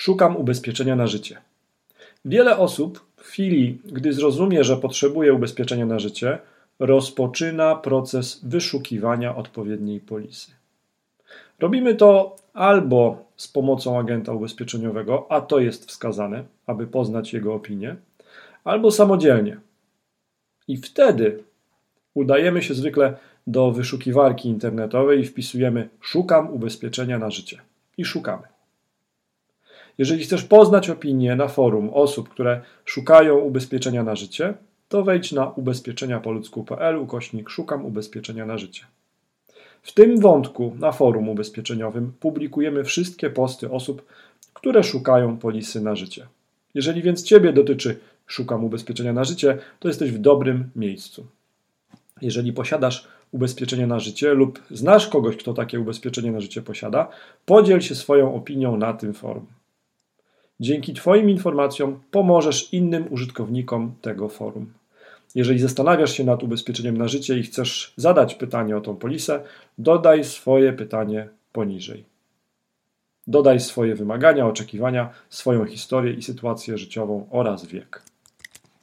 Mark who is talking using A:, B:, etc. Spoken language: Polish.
A: Szukam ubezpieczenia na życie. Wiele osób w chwili, gdy zrozumie, że potrzebuje ubezpieczenia na życie, rozpoczyna proces wyszukiwania odpowiedniej polisy. Robimy to albo z pomocą agenta ubezpieczeniowego, a to jest wskazane, aby poznać jego opinię, albo samodzielnie. I wtedy udajemy się zwykle do wyszukiwarki internetowej i wpisujemy szukam ubezpieczenia na życie. I szukamy. Jeżeli chcesz poznać opinię na forum osób, które szukają ubezpieczenia na życie, to wejdź na ubezpieczeniapoludzku.pl ukośnik szukam ubezpieczenia na życie. W tym wątku na forum ubezpieczeniowym publikujemy wszystkie posty osób, które szukają polisy na życie. Jeżeli więc Ciebie dotyczy szukam ubezpieczenia na życie, to jesteś w dobrym miejscu. Jeżeli posiadasz ubezpieczenie na życie lub znasz kogoś, kto takie ubezpieczenie na życie posiada, podziel się swoją opinią na tym forum. Dzięki Twoim informacjom pomożesz innym użytkownikom tego forum. Jeżeli zastanawiasz się nad ubezpieczeniem na życie i chcesz zadać pytanie o tą polisę, dodaj swoje pytanie poniżej. Dodaj swoje wymagania, oczekiwania, swoją historię i sytuację życiową oraz wiek.